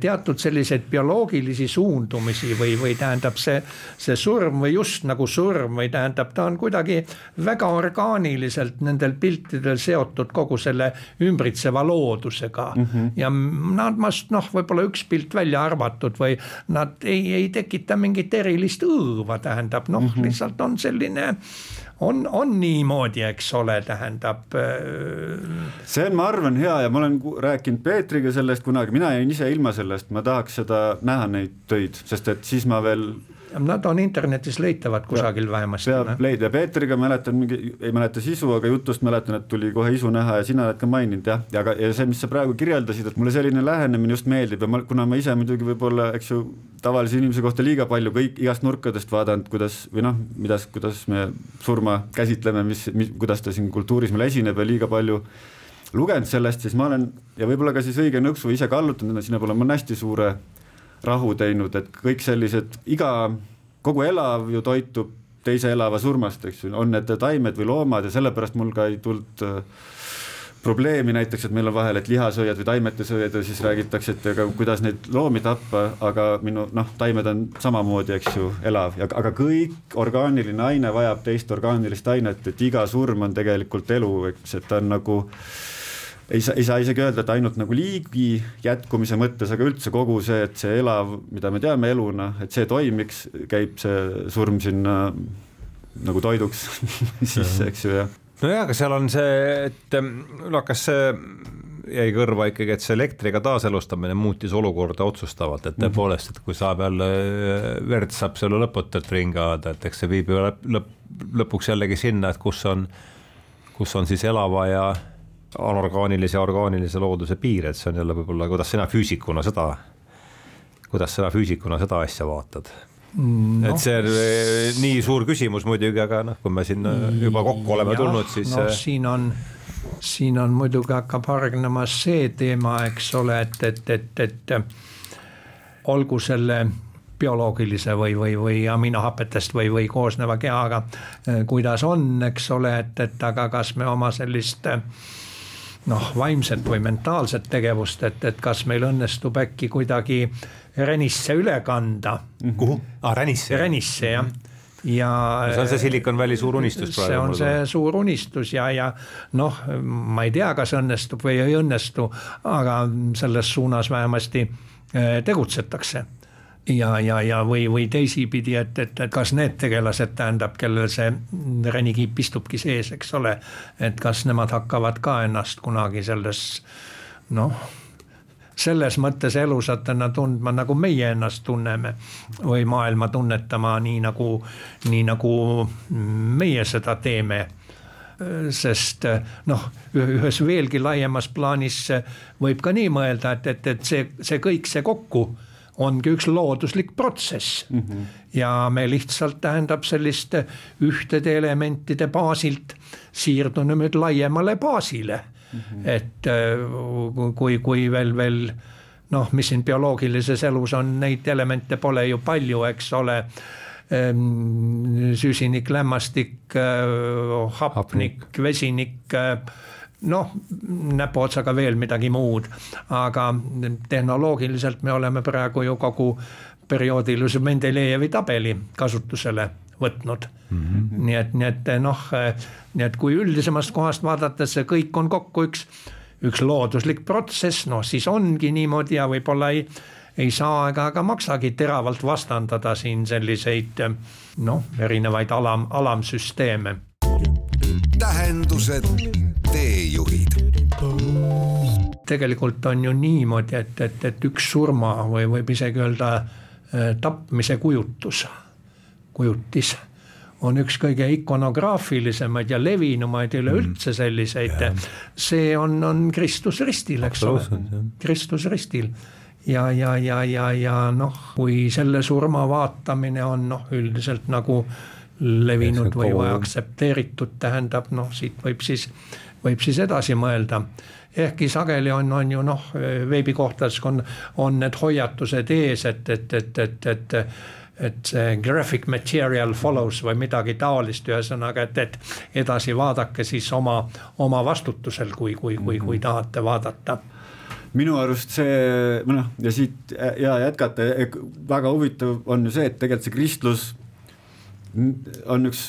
teatud selliseid bioloogilisi suundumisi või, või tähendab see, see surm või just nagu surm või tähendab, ta on kuidagi väga orgaaniliselt nendel piltidel seotud kogu selle ümbritseva loodusega mm. -hmm. ja nad vast noh, võib-olla üks pilt välja arvatud või nad ei, ei tekita mingit erilist õõva, tähendab noh mm -hmm., lihtsalt on selline on, on niimoodi, eks ole, tähendab. Äh, see on, ma arvan, hea ja ma olen rääkinud Peetriga sellest kunagi, mina jäin ise ilma sellest, ma tahaks seda näha neid töid, sest et siis ma veel Nad on internetis leitavad kusagil ja, vähemasti. peab leida, Peetriga mäletan mingi, ei mäleta sisu, aga jutust mäletan, et tuli kohe isu näha ja sina oled ka maininud jah, ja aga, ja see, mis sa praegu kirjeldasid, et mulle selline lähenemine just meeldib ja ma, kuna ma ise muidugi võib-olla, eks ju, tavalise inimese kohta liiga palju kõik igast nurkadest vaadanud, kuidas või noh, mida, kuidas me surma käsitleme, mis, mis, kuidas ta siin kultuuris meil esineb ja liiga palju lugenud sellest, siis ma olen ja võib-olla ka siis õige nõksu ise kallutanud sinna poole, ma olen hästi suure rahu teinud, et kõik sellised, iga, kogu elav ju toitub teise elava surmast, eks ju, on need taimed või loomad ja sellepärast mul ka ei tulnud äh, probleemi näiteks, et meil on vahel, et lihasööjad või taimetesööjad ja siis räägitakse, et aga kuidas neid loomi tappa, aga minu noh, taimed on samamoodi, eks ju, elav. Aga kõik orgaaniline aine vajab teist orgaanilist ainet, et iga surm on tegelikult elu, eks, et ta on nagu ei saa, ei saa isegi öelda, et ainult nagu liigi jätkumise mõttes, aga üldse kogu see, et see elav, mida me teame eluna, et see toimiks, käib see surm sinna nagu toiduks sisse, eks ju, jah. nojah, aga seal on see, et noh, kas see jäi kõrva ikkagi, et see elektriga taaselustamine muutis olukorda otsustavalt, et tõepoolest, et kui saab jälle, verd saab selle lõputult ringi ajada, et eks see viib ju lõpp, lõpp, lõpuks jällegi sinna, et kus on, kus on siis elava ja anorgaanilise ja orgaanilise looduse piir, et see on jälle võib-olla, kuidas sina füüsikuna seda, kuidas sina füüsikuna seda asja vaatad no,? et see on eh, nii suur küsimus muidugi, aga noh, kui me siin eh, juba kokku oleme ja, tulnud, siis no,. siin on, siin on muidugi hakkab hargnema see teema, eks ole, et, et, et, et olgu selle bioloogilise või, või, või aminohapetest või, või koosneva kehaga, eh, kuidas on, eks ole, et, et aga kas me oma sellist äh, noh, vaimset või mentaalset tegevust, et, et kas meil õnnestub äkki kuidagi Renisse üle kanda. kuhu? aa, Renisse. Renisse jah ja no see on see Silicon Valley suur unistus praegu. see on see suur unistus ja, ja noh, ma ei tea, kas õnnestub või ei õnnestu, aga selles suunas vähemasti eh, tegutsetakse ja, ja, ja või, või teisipidi, et, et, et kas need tegelased, tähendab, kellel see renikiip istubki sees, eks ole, et kas nemad hakkavad ka ennast kunagi selles noh, selles mõttes elusatena tundma, nagu meie ennast tunneme või maailma tunnetama nii nagu, nii nagu meie seda teeme. Sest noh, ühes veelgi laiemas plaanis võib ka nii mõelda, et, et, et see, see kõik see kokku ongi üks looduslik protsess mm. -hmm. ja me lihtsalt tähendab sellist ühtede elementide baasilt siirdume nüüd laiemale baasile mm. -hmm. et äh, kui, kui veel, veel noh, mis siin bioloogilises elus on, neid elemente pole ju palju, eks ole ehm, süsinik, lämmastik, äh, hapnik, vesinik äh, noh, näpuotsaga veel midagi muud, aga tehnoloogiliselt me oleme praegu ju kogu perioodilise Mendelejevi tabeli kasutusele võtnud mm. -hmm. nii et, nii et noh, nii et kui üldisemast kohast vaadates see kõik on kokku üks, üks looduslik protsess, noh siis ongi niimoodi ja võib-olla ei, ei saa ega ka maksagi teravalt vastandada siin selliseid noh, erinevaid alam, alamsüsteeme. tähendused teejuhid. tegelikult on ju niimoodi, et, et, et üks surma või võib isegi öelda äh, tapmise kujutus, kujutis on üks kõige ikonograafilisemaid ja levinumaid üleüldse mm. selliseid. see on, on Kristus ristil, eks ole, Kristus ristil ja, ja, ja, ja, ja noh, kui selle surma vaatamine on noh, üldiselt nagu levinud või aktsepteeritud, tähendab noh, siit võib siis võib siis edasi mõelda ehkki sageli on, on ju noh, veebikohtades on, on need hoiatused ees, et, et, et, et, et et see graphic material follows või midagi taolist, ühesõnaga, et, et edasi vaadake siis oma, oma vastutusel, kui, kui, kui, kui mhm. tahate vaadata minu arust see, noh ja siit ja jätkata, väga huvitav on ju see, et tegelikult see kristlus on üks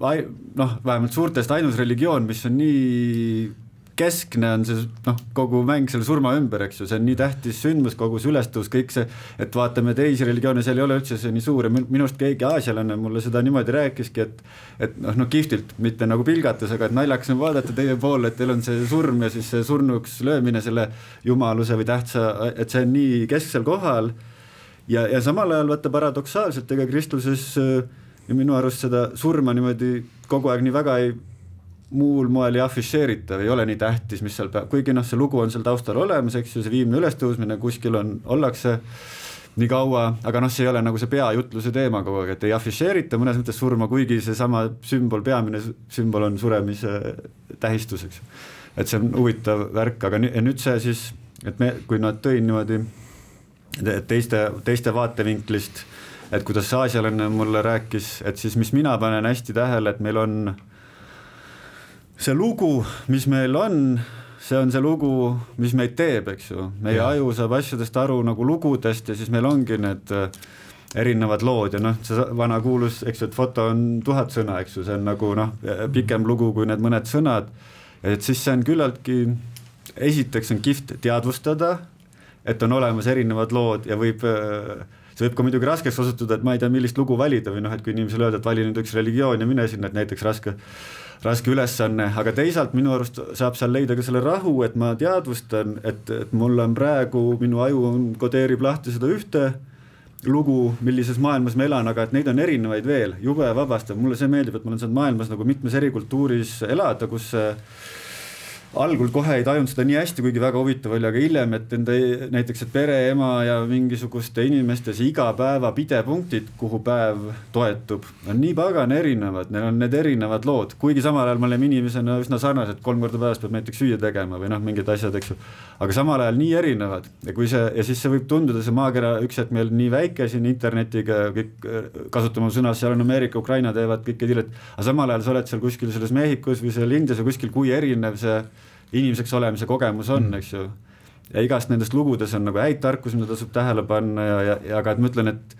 noh, vähemalt suurtest ainus religioon, mis on nii keskne on see noh, kogu mäng selle surma ümber, eks ju, see on nii tähtis sündmus, kogu see ülestõus, kõik see, et vaatame teisi religioone, seal ei ole üldse see nii suur ja minu arust keegi aasialane mulle seda niimoodi rääkiski, et et noh, no kihvtilt, mitte nagu pilgates, aga et naljakas on vaadata teie poole, et teil on see surm ja siis see surnuks löömine selle jumaluse või tähtsa, et see on nii kesksel kohal. Ja, ja samal ajal vaata paradoksaalselt, ega kristluses äh, ja minu arust seda surma niimoodi kogu aeg nii väga ei, muul moel ei afišeerita või ei ole nii tähtis, mis seal peab, kuigi noh, see lugu on seal taustal olemas, eks ju, see viimne ülestõusmine kuskil on, ollakse nii kaua, aga noh, see ei ole nagu see peajutluse teema kogu aeg, et ei afišeerita mõnes mõttes surma, kuigi seesama sümbol, peamine sümbol on suremise tähistus, eks. Et see on huvitav värk, aga nüüd see siis, et me, kui nad tõid niimoodi teiste, teiste vaatevinklist et kuidas see aasialane mulle rääkis, et siis mis mina panen hästi tähele, et meil on see lugu, mis meil on, see on see lugu, mis meid teeb, eks ju, meie ja. aju saab asjadest aru nagu lugudest ja siis meil ongi need äh, erinevad lood ja noh, see vana kuulus, eks ju, et foto on tuhat sõna, eks ju, see on nagu noh, pikem lugu kui need mõned sõnad. et siis see on küllaltki, esiteks on kihvt teadvustada, et on olemas erinevad lood ja võib äh, see võib ka muidugi raskeks osutuda, et ma ei tea, millist lugu valida või noh, et kui inimesele öelda, et vali nüüd üks religioon ja mine sinna, et näiteks raske, raske ülesanne, aga teisalt minu arust saab seal leida ka selle rahu, et ma teadvustan, et, et mul on praegu, minu aju on, kodeerib lahti seda ühte lugu, millises maailmas ma elan, aga et neid on erinevaid veel, jube vabastav, mulle see meeldib, et ma olen saanud maailmas nagu mitmes eri kultuuris elada, kus see algul kohe ei tajunud seda nii hästi, kuigi väga huvitav oli, aga hiljem, et enda näiteks, et pereema ja mingisuguste inimeste see igapäeva pidepunktid, kuhu päev toetub, on nii pagan erinevad, neil on need erinevad lood, kuigi samal ajal me oleme inimesena üsna sarnased, kolm korda päevas peab näiteks süüa tegema või noh, mingid asjad, eks ju. aga samal ajal nii erinevad ja kui see ja siis see võib tunduda, see maakera üks hetk meil nii väike siin internetiga kõik kasutame sõna, seal on Ameerika, Ukraina teevad kõike tiilet, aga samal ajal sa oled seal kuskil selles Mehhikos või seal Indias või kuskil, kui erinev see inimeseks olemise kogemus on mm., eks ju. ja igast nendest lugudes on nagu häid tarkusi, mida tasub tähele panna ja, ja, ja aga et ma ütlen, et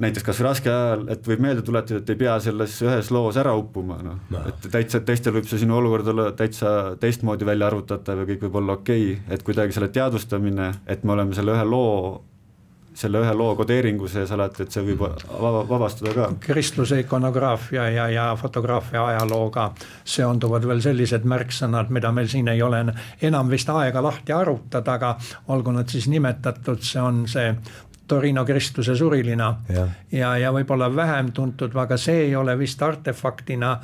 näiteks kas raske ajal, et võib meelde tuletada, et ei pea selles ühes loos ära uppuma, noh no. no., et täitsa, teistel võib see sinu olukord olla täitsa teistmoodi välja arvutatav ja kõik võib olla okei okay., et kuidagi selle teadvustamine, et me oleme selle ühe loo selle ühe loo kodeeringu sees alati, et see võib vaba, vabastada ka. kristluse ikonograafia ja, ja fotograafia ajalooga seonduvad veel sellised märksõnad, mida meil siin ei ole enam vist aega lahti arutada, aga olgu nad siis nimetatud, see on see Torino Kristuse surilina ja, ja, ja võib-olla vähem tuntud, aga see ei ole vist artefaktina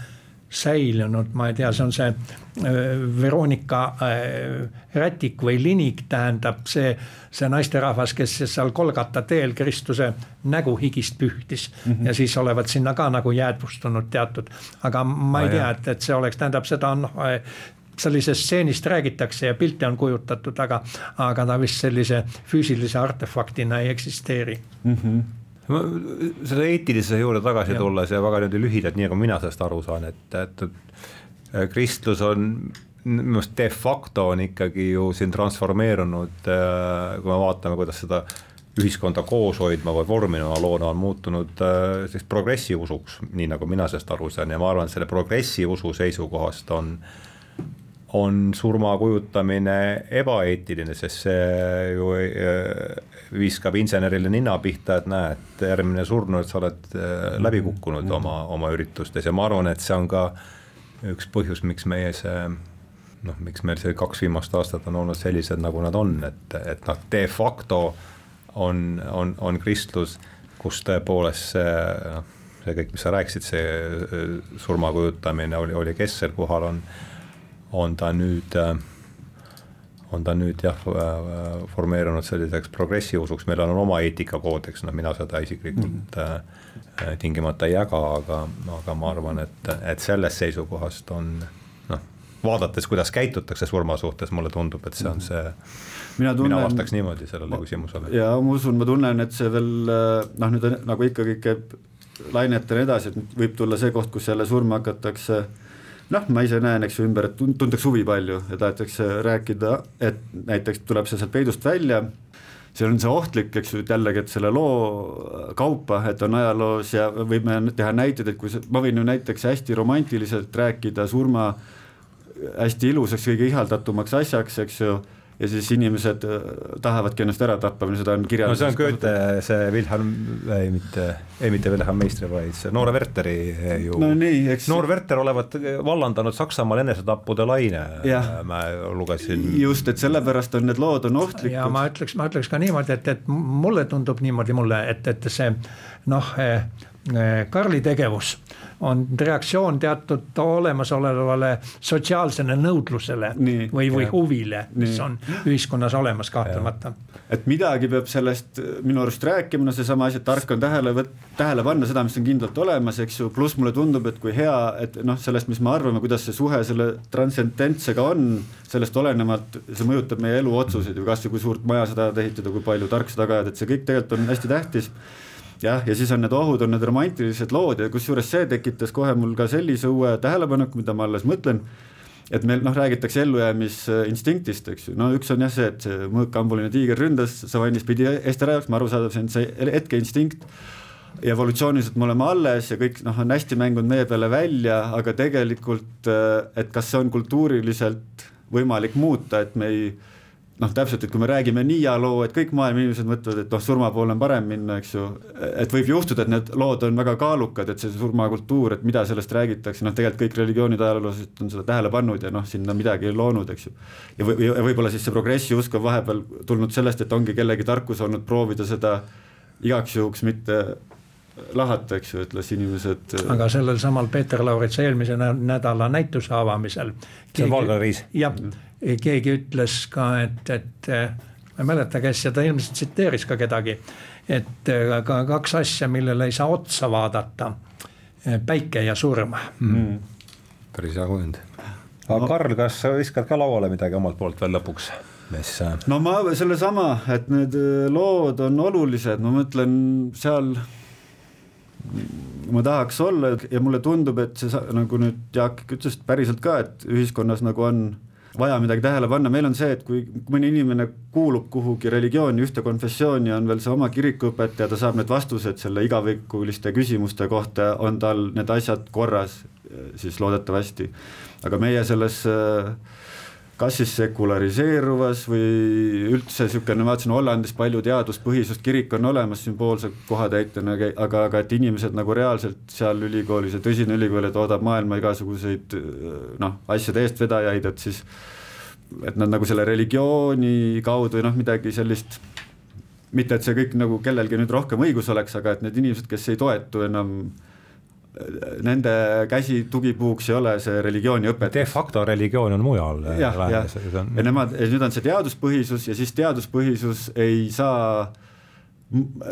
säilinud, ma ei tea, see on see äh, Veronika äh, Rätik või Linik, tähendab see, see naisterahvas, kes seal Kolgata teel Kristuse nägu higist pühtis mm. -hmm. ja siis olevat sinna ka nagu jäädvustunud teatud, aga ma ei ah, tea, et, et see oleks, tähendab, seda on noh sellisest stseenist räägitakse ja pilte on kujutatud, aga, aga ta vist sellise füüsilise artefaktina ei eksisteeri mm. -hmm selle eetilise juurde tagasi ja. tulles ja väga niimoodi lühidalt, nii nagu mina sellest aru saan, et, et, kristlus on minu meelest de facto on ikkagi ju siin transformeerunud, äh, kui me vaatame, kuidas seda ühiskonda koos hoidma või vorminema loona on muutunud äh, siis progressiusuks, nii nagu mina sellest aru saan ja ma arvan, et selle progressiusu seisukohast on äh, on surma kujutamine ebaeetiline, sest see ju äh, viskab insenerile nina pihta, et näe, et järgmine surnu, et sa oled äh, läbi kukkunud oma, oma üritustes. Ja ma arvan, et see on ka üks põhjus, miks meie see noh, miks meil see kaks viimast aastat on olnud sellised, nagu nad on, et, et noh, de facto on, on, on kristlus, kus tõepoolest see noh, see kõik, mis sa rääkisid, see äh, surma kujutamine oli, oli kesksel kohal, on on ta nüüd, äh, on ta nüüd jah, äh, formeerunud selliseks progressiusuks, meil on oma eetikakoodeks, no mina seda isiklikult mm tingimata ei jaga, aga, aga ma arvan, et, et sellest seisukohast on noh, vaadates, kuidas käitutakse surma suhtes, mulle tundub, et see on see mina, tunnen, mina vastaks niimoodi sellele küsimusele. ja ma usun, ma tunnen, et see veel noh, nüüd nagu ikkagi käib lainetena edasi, et võib tulla see koht, kus jälle surma hakatakse. äh, noh, ma ise näen, eks ju, ümber, et tuntakse huvi palju ja tahetakse rääkida, et näiteks tuleb see sealt peidust välja, see on see ohtlik, eks ju, et jällegi, et selle loo kaupa, et on ajaloos ja võime teha näiteid, et kui see, ma võin ju näiteks hästi romantiliselt rääkida surma hästi ilusaks, kõige ihaldatumaks asjaks, eks ju ja siis inimesed äh, tahavadki ennast ära tappa või seda on kirjeldatud. no see on Goethe, see Wilhelm, ei mitte, ei mitte Wilhelm Meistri, vaid see Noor Werteri ju no,. Eks... Noor Werter olevat vallandanud Saksamaal enesetappude laine, ma lugesin. just, et sellepärast on need lood on ohtlikud. ja ma ütleks, ma ütleks ka niimoodi, et, et mulle tundub niimoodi mulle, et, et see noh eh, Karli tegevus on reaktsioon teatud olemasolevale sotsiaalsele nõudlusele nii, või, või huvile, mis on ühiskonnas olemas kahtlemata. et midagi peab sellest minu arust rääkima, no seesama asi, et tark on tähele võt-, tähele panna seda, mis on kindlalt olemas, eks ju, pluss mulle tundub, et kui hea, et noh, sellest, mis me arvame, kuidas see suhe selle transcendentsega on, sellest olenevalt see mõjutab meie eluotsuseid ju kasvõi kui suurt maja sa tahad ehitada, kui palju tark sa taga ajad, et see kõik tegelikult on hästi tähtis jah, ja siis on need ohud, on need romantilised lood ja kusjuures see tekitas kohe mul ka sellise uue tähelepaneku, mida ma alles mõtlen. et meil noh, räägitakse ellujäämisinstinktist, eks ju, no üks on jah see, et see mõõkambuline tiiger ründas, savannis pidi eest ära jooksma, arusaadav, see on see hetkeinstinkt evolutsiooniliselt me oleme alles ja kõik noh, on hästi mängunud meie peale välja, aga tegelikult, et kas see on kultuuriliselt võimalik muuta, et me ei noh, täpselt, et kui me räägime Niia loo, et kõik maailma inimesed mõtlevad, et noh, surma poole on parem minna, eks ju. et võib juhtuda, et need lood on väga kaalukad, et see surmakultuur, et mida sellest räägitakse, noh, tegelikult kõik religioonid ajaloolased on seda tähele pannud ja noh, sinna midagi loonud, eks ju. ja või, ja võib-olla siis see progressi usk on vahepeal tulnud sellest, et ongi kellegi tarkus olnud proovida seda igaks juhuks mitte lahata, eks ju, et las inimesed. aga sellel samal Peeter Lauritsa eelmise nädala näituse avamisel. see on Valga Riis. jah keegi ütles ka, et, et ma ei mäleta, kes ja ta ilmselt tsiteeris ka kedagi, et ka kaks asja, millele ei saa otsa vaadata. päike ja surm mm.. päris hea kujund. aga Karl, kas sa viskad ka lauale midagi omalt poolt veel lõpuks? mis. no ma sellesama, et need lood on olulised, ma mõtlen seal ma tahaks olla ja mulle tundub, et see nagu nüüd Jaak ütles päriselt ka, et ühiskonnas nagu on vaja midagi tähele panna, meil on see, et kui mõni inimene kuulub kuhugi religiooni, ühte konfessiooni, on veel see oma kirikuõpetaja, ta saab need vastused selle igavikuliste küsimuste kohta, on tal need asjad korras, siis loodetavasti. aga meie selles kas siis sekulariseeruvas või üldse niisugune, ma vaatasin Hollandis palju teaduspõhisust, kirik on olemas sümboolse kohatäitjana, aga, aga et inimesed nagu reaalselt seal ülikoolis ja tõsine ülikool ja toodab maailma igasuguseid noh, asjade eestvedajaid, et siis et nad nagu selle religiooni kaudu noh, midagi sellist mitte, et see kõik nagu kellelgi nüüd rohkem õigus oleks, aga et need inimesed, kes ei toetu enam nende käsi tugipuuks ei ole see religiooni õpetus. De facto religioon on mujal. jah, jah, ja nemad, nüüd on see teaduspõhisus ja siis teaduspõhisus ei saa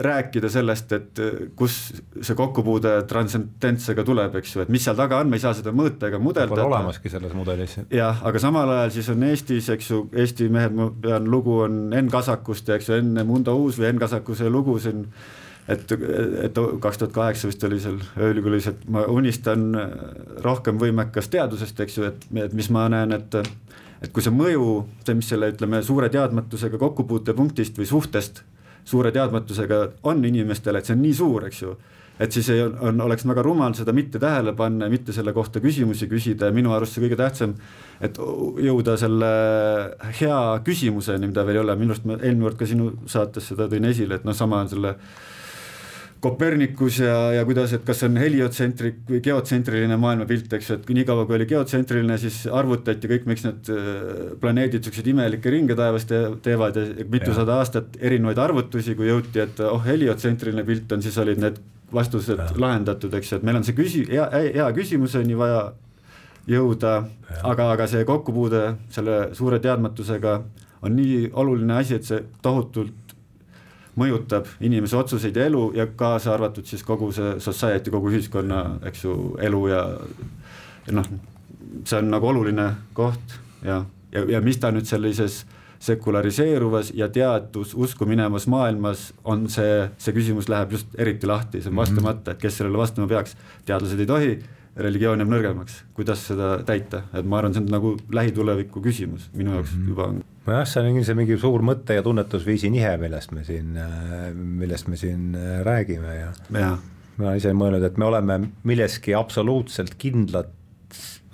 rääkida sellest, et kus see kokkupuude transcendentsega tuleb, eks ju, et mis seal taga on, me ei saa seda mõõta ega mudeldada. Pole olemaski selles mudelis. jah, aga samal ajal siis on Eestis, eks ju, Eesti mehed, ma pean lugu on Enn Kasakust ja eks ju enne Mundo Uus või Enn Kasakuse lugu siin et, et kaks tuhat kaheksa vist oli seal ülikoolis, et ma unistan rohkem võimekast teadusest, eks ju, et, et mis ma näen, et et kui see mõju, see, mis selle ütleme, suure teadmatusega kokkupuutepunktist või suhtest suure teadmatusega on inimestele, et see on nii suur, eks ju et siis ei, on, oleks väga rumal seda mitte tähele panna ja mitte selle kohta küsimusi küsida. Ja minu arust see kõige tähtsam, et jõuda selle hea küsimuseni, mida veel ei ole, minu arust ma eelmine kord ka sinu saates seda tõin esile, et noh, sama on selle äh, Kopernikus ja, ja kuidas, et kas on heliotsentrik või geotsentriline maailmapilt, eks ju, et niikaua kui oli geotsentriline, siis arvutati kõik, miks need äh, planeedid siukseid imelikke ringe taevas te, teevad ja mitusada aastat erinevaid arvutusi, kui jõuti, et oh, heliotsentriline pilt on, siis olid need vastused ja. lahendatud, eks ju, et meil on see küsi-, hea, hea küsimuseni vaja jõuda, aga, aga see kokkupuude selle suure teadmatusega on nii oluline asi, et see tohutult mõjutab inimese otsuseid ja elu ja kaasa arvatud siis kogu see society, kogu ühiskonna, eks ju, elu ja, ja noh, see on nagu oluline koht ja, ja, ja mis ta nüüd sellises sekulariseeruvas ja teadususku minevas maailmas on see, see küsimus läheb just eriti lahti, see on mhm. vastamata, et kes sellele vastama peaks, teadlased ei tohi, religioon jääb nõrgemaks, kuidas seda täita, et ma arvan, see on nagu lähituleviku küsimus minu jaoks mhm. juba on nojah, see on see mingi suur mõtte ja tunnetusviisi nihe, millest me siin, millest me siin äh, räägime ja, ja. ma olen ise mõelnud, et me oleme milleski absoluutselt kindlad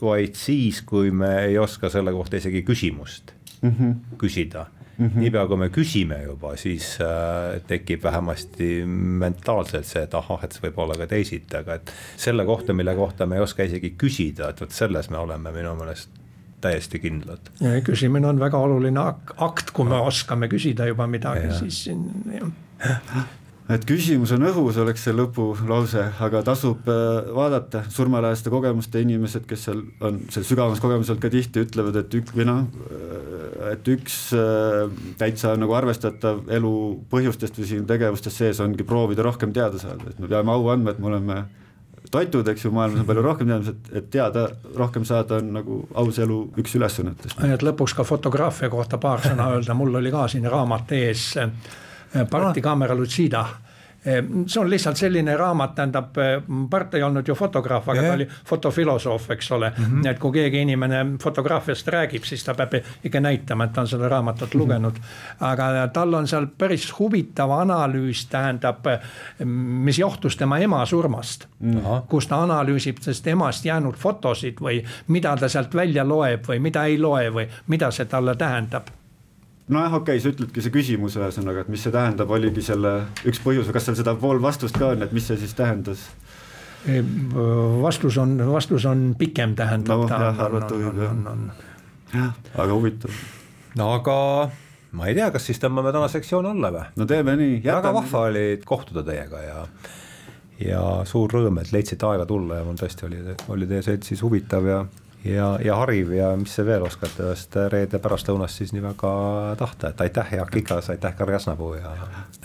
vaid siis, kui me ei oska selle kohta isegi küsimust mm -hmm. küsida mm -hmm. niipea kui me küsime juba, siis äh, tekib vähemasti mentaalselt see, et ahah, et see võib olla ka teisiti, aga et selle kohta, mille kohta me ei oska isegi küsida, et vot selles me oleme minu meelest täiesti kindlad. küsimine on väga oluline akt, kui me oskame küsida juba midagi, siis siin jah et küsimus on õhus, oleks see lõpulause, aga tasub äh, vaadata surmaläheste kogemuste inimesed, kes seal on seal sügavamas kogemuses olnud ka tihti ütlevad, et ük- või noh, äh, et üks äh, täitsa nagu arvestatav elu põhjustest või siin tegevustest sees ongi proovida rohkem teada saada, et me peame au andma, et me oleme toitud, eks ju, maailmas on palju rohkem teadmisi, et, et teada, rohkem saada on nagu aus elu üks ülesannetest. et lõpuks ka fotograafia kohta paar sõna öelda, mul oli ka siin raamat ees, Parti kaamera Lucida Ehm, see on lihtsalt selline raamat, tähendab, Part ei olnud ju fotograaf, aga yeah. ta oli fotofilosoof, eks ole mm. -hmm. et kui keegi inimene fotograafiast räägib, siis ta peab ikka näitama, et ta on seda raamatut mhm. lugenud. aga tal on seal päris huvitav analüüs, tähendab, mis johtus tema ema surmast mm. -hmm. kus ta analüüsib sellest emast jäänud fotosid või mida ta sealt välja loeb või mida ei loe või mida see talle tähendab nojah, okei okay,, sa ütledki see küsimus ühesõnaga, et mis see tähendab, oligi selle üks põhjus, kas seal seda pool vastust ka on, et mis see siis tähendas? vastus on, vastus on pikem, tähendab no,. jah, arvata võib jah. jah, aga huvitav. no aga ma ei tea, kas siis tõmbame tänaseks joone alla või? no teeme nii. väga vahva oli kohtuda teiega ja, ja suur rõõm, et leidsite aega tulla ja mul tõesti oli, oli teie seltsis huvitav ja ja, ja hariv ja mis sa veel oskad sellest reede pärastlõunast siis nii väga tahta, et aitäh, Jaak Ikas, aitäh, Kari Jasnapuu ja.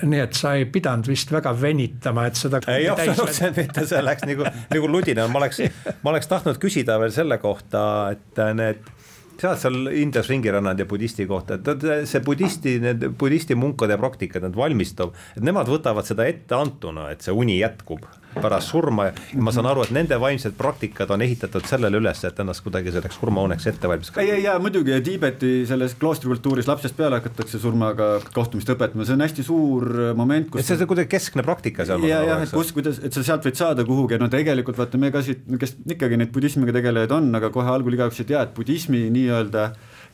nii et sa ei pidanud vist väga venitama, et seda. ei, absoluutselt mitte, see läks nagu, nagu ludina, ma oleks, ma oleks tahtnud küsida veel selle kohta, et need sa oled seal Indias ringi rännanud ja budisti kohta, et see budisti, need budisti munkade praktikad, need valmistub, et nemad võtavad seda etteantuna, et see uni jätkub pärast surma ja ma saan aru, et nende vaimsed praktikad on ehitatud sellele üles, et ennast kuidagi selleks surmauneks ette valmistada. ei, ei ja muidugi Tiibeti selles kloostrikultuuris lapsest peale hakatakse surmaga kohtumist õpetama, see on hästi suur moment, kus. see on kuidagi keskne praktika seal. ja, jah, et kus, kuidas, et sa sealt võid saada kuhugi, no tegelikult vaata, me ka siit, kes ikkagi neid budismiga tegelejaid on, aga kohe algul igaüks ei tea, et budismi nii-öelda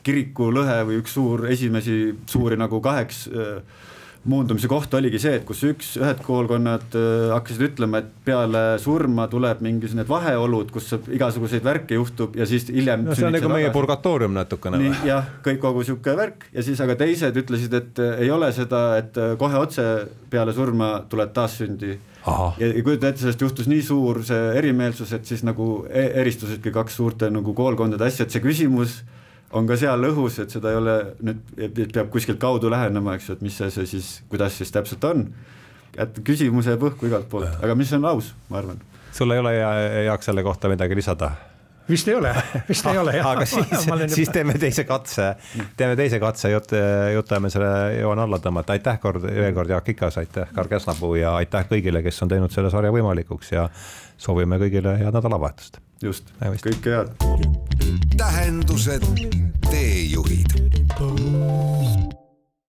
kirikulõhe või üks suur esimesi suuri nagu kaheks äh, muundumise koht oligi see, et kus üks, ühed koolkonnad äh, hakkasid ütlema, et peale surma tuleb mingisugused need vaheolud, kus igasuguseid värke juhtub ja siis hiljem. no see on nagu meie purgatoorium natukene jah, kõik kogu sihuke värk ja siis aga teised ütlesid, et äh, ei ole seda, et äh, kohe otse peale surma tuled taassündi. ja, ja kujuta ette, sellest juhtus nii suur see erimeelsus, et siis nagu e-, eristusidki kaks suurte nagu koolkondade asja, et see küsimus on ka seal õhus, et seda ei ole nüüd, et peab kuskilt kaudu lähenema, eks ju, et mis see, see siis, kuidas siis täpselt on. et küsimus jääb õhku igalt poolt, aga mis on aus, ma arvan. sul ei ole, Jaak, selle kohta midagi lisada? vist ei ole, vist ei ole jah. aga siis, siis teeme teise katse, teeme teise katse jutt, jutame selle joone alla tõmmata, aitäh kord, veel kord Jaak Ikas, aitäh Karl Käsnapuu ja aitäh kõigile, kes on teinud selle sarja võimalikuks ja soovime kõigile head nädalavahetust. just, kõike head. Tähendused, teejuhid